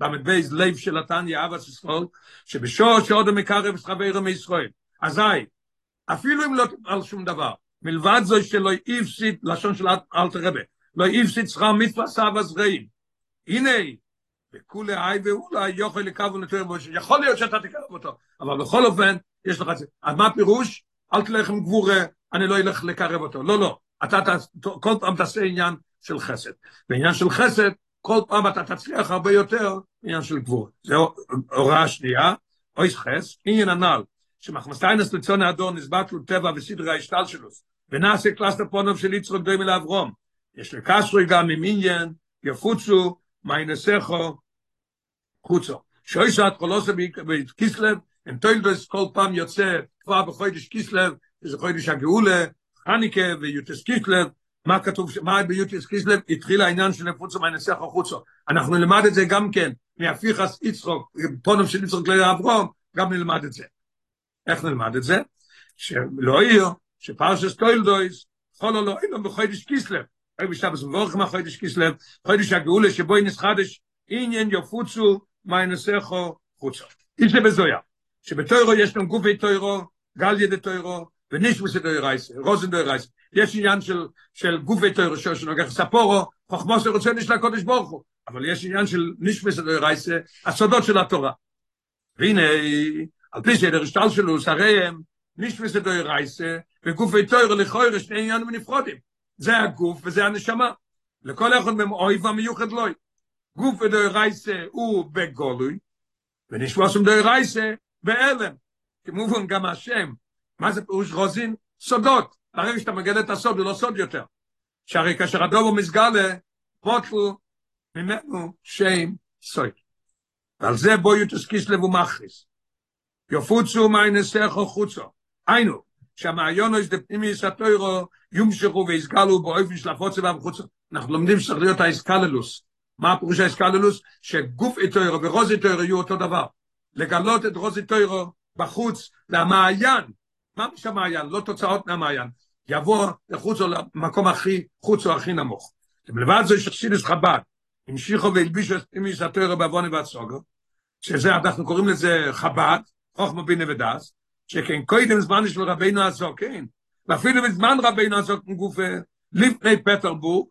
ל"ב, לב של התניא, אבא ישראל, שבשור שעוד המקרב את חברו מישראל. אזי, אפילו אם לא על שום דבר, מלבד זו שלא הפסיד, לשון של אל תראה, לא הפסיד שכר מצווה סבא זרעים. הנה, וכולי איי ואולי יוכל לקרב ונתויר בו, יכול להיות שאתה תקרב אותו, אבל בכל אופן, יש לך את זה. אז מה הפירוש? אל תלך עם גבורה, אני לא אלך לקרב אותו. לא, לא. אתה כל פעם תעשה עניין של חסד. בעניין של חסד, כל פעם אתה תצליח הרבה יותר בעניין של גבורה. זו הוראה שנייה, אוי חס, עניין הנ"ל, שמחמסטיינס לצון האדור נסבט לו טבע וסדרי ההשתל שלו, ונעשה קלאס לפונוב של יצרוק דומה לאברום. יש לקשרי גם עם עניין, יפוצו, מיינסכו, חוצו. שוי שעת חולוסה בכיסלב, הם תוילדוס כל פעם יוצא כבר בחודש כיסלב, זה חודש הגאולה, חניקה ויוטס כיסלב, מה כתוב, מה ביוטס כיסלב, התחיל העניין של נפוצו מיינסכו חוצו. אנחנו נלמד את זה גם כן, מהפיכס יצחוק, פונם של יצחוק לאברום, גם נלמד את זה. איך נלמד את זה? שלא יהיה, שפרשס תוילדוס, חולו לא אילו בחודש כיסלב, אוי בשבס מבורך מה חודש כיסלב, חודש הגאולה שבו ינס חדש, עניין יפוצו מיינסכו חוצו. איזה בזויה, שבתוירו יש לנו גופי תוירו, גל ידי תוירו, ונישמוס דוי רייס, רוזן דוי רייס. יש עניין של, של תוירו שלו, שנוגח ספורו, חוכמו שרוצה נשלה קודש ברוך הוא. אבל יש עניין של נישמוס דוי רייס, הסודות של התורה. והנה, על פי סדר השתל שלו, שריהם, נישמוס דוי רייס, וגופי תוירו לכוירו, שני עניינים נפרודים. זה הגוף וזה הנשמה. לכל אחד מהם אויב המיוחד לוי. גוף ודוי רייסה הוא בגולוי, ונשמוסם דוי רייסה באלם. כמובן גם השם. מה זה פירוש רוזין? סודות. ברגע שאתה מגלה את הסוד, הוא לא סוד יותר. שהרי כאשר הדובו מסגלה, פוטלו ממנו שם סוי. ועל זה בו יוטס כיסלב ומכריס. יופוצו מיינסכו חוצו. היינו, שהמעיון יש דפנימיס התוירו יומשכו ויסגלו באופן של הפוצה והמחוצה. אנחנו לומדים שצריך להיות האסקללוס. מה הפירוש האסקללוס? שגוף איתוירו ורוז איתוירו יהיו אותו דבר. לגלות את רוז איתוירו בחוץ, למעיין. מה יש המעיין? לא תוצאות מהמעיין. יבוא לחוצו למקום הכי, חוצו הכי נמוך. מלבד זה שחסידס חב"ד, המשיכו והלבישו את פנימיס התוירו בעווני והצוגו, שזה, אנחנו קוראים לזה חב"ד, חוכמה בינה ודס, שכן קודם זמן של רבינו הזוקן, ואפילו בזמן רבינו הזוקן גופה, לפני פטרבורג,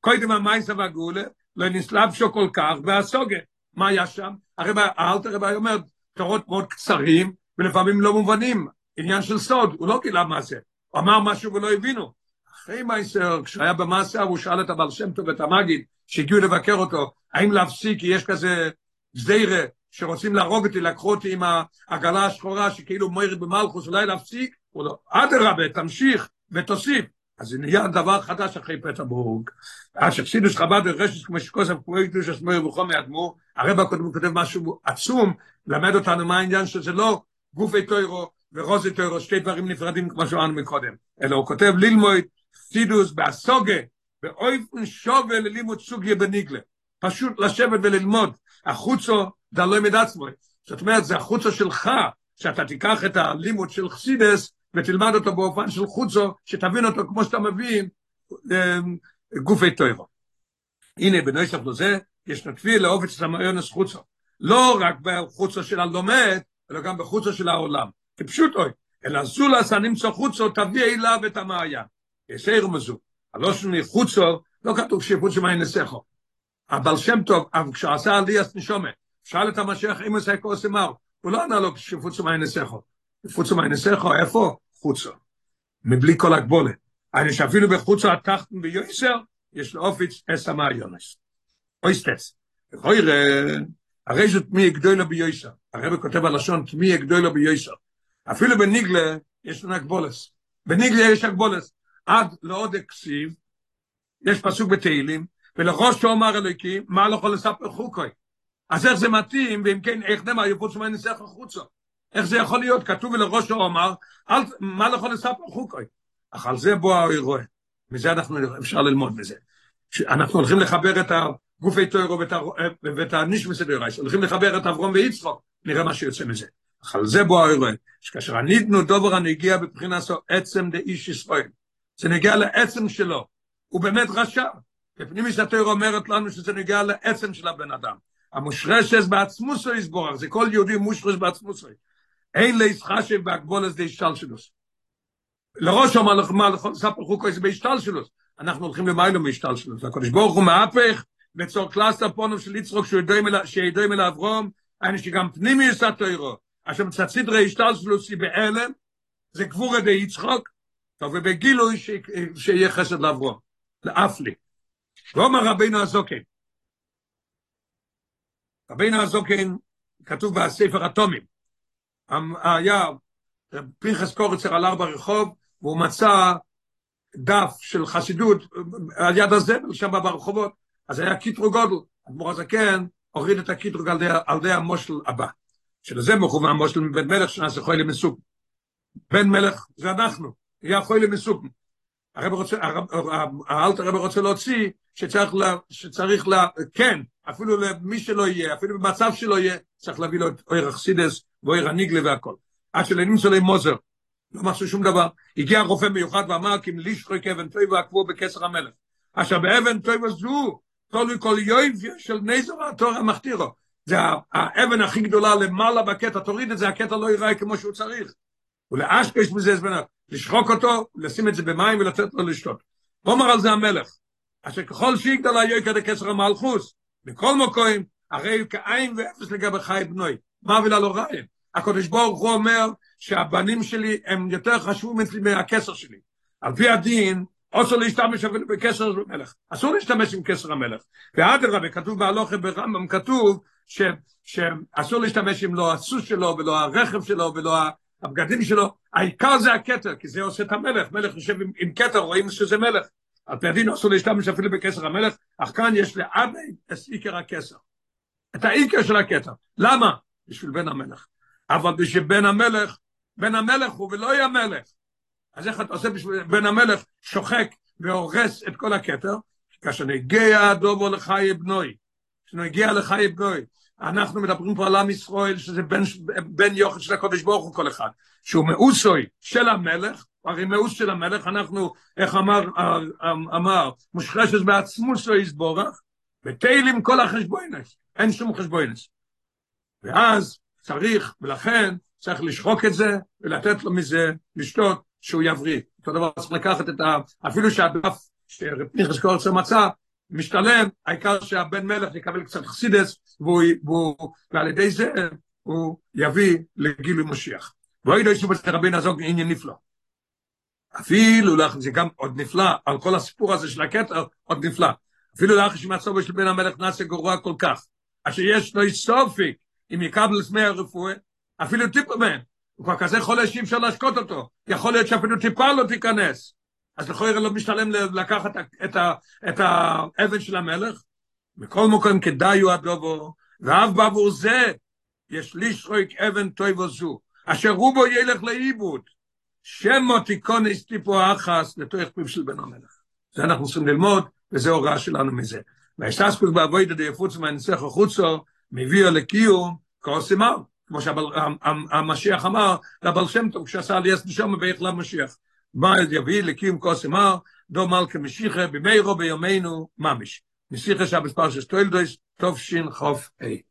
קודם המייסה והגולה, לא נסלב שו כל כך, והסוגה, מה היה שם? הרב, האלתר רבי אומר, תורות מאוד קצרים, ולפעמים לא מובנים, עניין של סוד, הוא לא גילה מה זה, הוא אמר משהו ולא הבינו. אחרי מייסר, כשהיה במאסר, הוא שאל את הבעל שם טוב ואת המגיד, שהגיעו לבקר אותו, האם להפסיק, כי יש כזה זיירה, שרוצים להרוג אותי, לקחו אותי עם העגלה השחורה שכאילו מוירת במלכוס, אולי להפסיק? הוא לא, אדרבה, תמשיך ותוסיף. אז זה נהיה דבר חדש אחרי פטרבורג. אז שחסידוס חב"ד ורשת כמו שכוסף פרויקטוס השמור וחומי אדמו, הרב הקודם כותב משהו עצום, למד אותנו מה העניין שזה לא גופי טוירו ורוזי טוירו, שתי דברים נפרדים כמו שאמרנו מקודם, אלא הוא כותב ללמוד סידוס באסוגה באויפן שווה ללימוד סוגיה בניגלה. פשוט לשבת וללמוד. החוצו זה לא ימד עצמו. זאת אומרת זה החוצו שלך שאתה תיקח את הלימוד של חסידס ותלמד אותו באופן של חוצו שתבין אותו כמו שאתה מבין גופי טוירו. הנה בנוסף לזה יש נתפי לאופן של המעיונס חוצו. לא רק בחוצו של הלומד אלא גם בחוצו של העולם כפשוט אוי אלא זולס הנמצא חוצו תביא אליו את המעיין יסיירו מזו הלושן חוצו לא כתוב שחוץ שמאי נסכו אבל שם טוב, אבל כשעשה עליאס נשומה, שאל את המשיח אם עושה כוס אמר, הוא לא ענה לו שפוץ שמאי נסכו. פוץ שמאי נסכו, איפה? חוצו. מבלי כל הגבולת. אני שאפילו בחוצו התחתן ביוסר, יש לו אופיץ אס אמר יונס. אויסטס. וכוי הרי זאת מי יגדוי לו ביוסר. הרב כותב הלשון, מי יגדוי לו ביוסר. אפילו בניגלה יש לנו הגבולס. בניגלה יש הגבולס. עד לעוד הכסיב, יש פסוק בתהילים, ולראש שאומר אלוקים, מה לא יכול לספר חוקוי? אז איך זה מתאים, ואם כן, איך נאמר, יפוץ מה ניסח החוצה? איך זה יכול להיות? כתוב לראש שאומר, אל, מה לא יכול לספר חוקוי? אך על זה בוא האירוע. מזה אנחנו, אפשר ללמוד מזה. אנחנו הולכים לחבר את הגופי טוירו ואת, ואת הנישמס הדוירייס, הולכים לחבר את אברום ויצחוק, נראה מה שיוצא מזה. אך על זה בוא האירוע. שכאשר הניתנו דובר הנגיע בבחינת עצם דאיש ישראל. זה נגיע לעצם שלו. הוא באמת רשע. בפנימי שהתאיר אומרת לנו שזה נגיע לעצם של הבן אדם. המושרשס בעצמוסו יסבורך, זה כל יהודי מושרש בעצמוסו. אין להסחשב בהגבול הזה השתל שלו. לראש אומר לך מה לכל ספר חוקו זה בהשתל שלו. אנחנו הולכים למיילו מהשתל שלו. הקדוש ברוך הוא מהפך, בצור קלאסטר פונו של יצרוק שידועים אל אברום, אני שגם פנימי יש התאירו. אשר שלו היא בהלם, זה גבור ידי יצחוק, טוב, ובגילוי שיהיה חסד לאברום. לאף לי. ואומר רבינו הזוקן, רבינו הזוקן כתוב בספר אטומים, היה פנחס קורצר עלה ברחוב והוא מצא דף של חסידות על יד הזבל שם ברחובות, אז היה קיטרו גודל, אדמו"ר הזקן הוריד את הקיטרוג על, על ידי המושל הבא, שלזה מכוון המושל מבן מלך שנעשה חולי מסוג. בן מלך זה אנחנו, יהיה חולי מסוג. הרב רוצה, האלטר הרב רוצה להוציא שצריך, לה, שצריך לה, כן, אפילו למי שלא יהיה, אפילו במצב שלא יהיה, צריך להביא לו את אויר אכסידס ואויר הניגלה והכל. עד שלנמצא לי מוזר, לא משהו שום דבר. הגיע רופא מיוחד ואמר, כי מלישחוק אבן טויבה עקבו בכסר המלך. עכשיו באבן טויבה זו, תולוי כל יויב של נזר התור המכתירו. זה האבן הכי גדולה למעלה בקטע, תוריד את זה, הקטע לא ייראה כמו שהוא צריך. ולאשקש מזה זמנת, לשחוק אותו, לשים את זה במים ולתת לו לשתות. ואומר על זה המלך, אשר ככל שיגדל היוקר דקסר המלכוס, בכל מקום, הרי כאין ואפס לגבי חי בנוי. מה אבילה לא רעיין? הקדוש ברוך הוא אומר שהבנים שלי הם יותר חשובים אצלי מהכסר שלי. על פי הדין, אסור להשתמש אפילו בכסר המלך. אסור להשתמש עם כסר המלך. ואדרבה, כתוב בהלוכה ברמב"ם, כתוב שאסור להשתמש עם לא הסוס שלו ולא הרכב שלו ולא הבגדים שלו. העיקר זה הכתר, כי זה עושה את המלך. מלך יושב עם, עם כתר, רואים שזה מלך. על פי הדין אסור להשתמש אפילו בכסר המלך, אך כאן יש לאבי את עיקר הכסר. את העיקר של הכתר. למה? בשביל בן המלך. אבל בשביל בן המלך, בן המלך הוא ולא יהיה מלך. אז איך אתה עושה בשביל בן המלך שוחק והורס את כל הכתר? כאשר נגיע הדובו לחיי בנוי, כשנגיע לחיי בנוי, אנחנו מדברים פה על עם ישראל, שזה בן, בן יוחד של הקודש ברוך הוא כל אחד, שהוא מאוסוי של המלך, הרי מאוס של המלך, אנחנו, איך אמר, אמר, מושחשת בעצמו שלו יסבורך, ותהילים כל החשבוינס, אין שום חשבוינס. ואז צריך, ולכן צריך לשחוק את זה, ולתת לו מזה לשתות, שהוא יבריא. אותו דבר צריך לקחת את ה... אפילו שהדף שפניחס קורצר מצא, משתלם, העיקר שהבן מלך יקבל קצת חסידס, ועל ידי זה הוא יביא לגילוי משיח. ואוי לא ישוב את רבינו הזוג עניין נפלא. אפילו לך, זה גם עוד נפלא, על כל הסיפור הזה של הכתר, עוד נפלא. אפילו לך שמצבו של בן המלך נעשה גרוע כל כך, אשר יש לו סופי, אם יקבל את מי הרפואה, אפילו טיפה מהם, הוא כבר כזה חולה שאי אפשר להשקות אותו, יכול להיות שאפילו טיפה לא תיכנס. אז לכאורה לא משתלם לקחת את, ה, את האבן של המלך, בכל מקום כדאי הוא הדובו, ואף בעבור זה יש לשחוק אבן טויבו זו, אשר רובו ילך לאיבוד, שמו תיקונס טיפו אחס לתוך פיו של בן המלך. זה אנחנו צריכים ללמוד, וזה הוראה שלנו מזה. והשתסקוס בעבוד את היפוץ מהנסך החוצו, מביא לקיום כוסימר, כמו שהמשיח אמר, לבעל שם טוב, כשעשה לי אס נשום ואיך למשיח. מה יביא לקיום כוסימר, דו מלכה משיחה, במאירו ביומנו ממש. משיחה שבס פרשס טוילדויס, טוב שין חוף אי.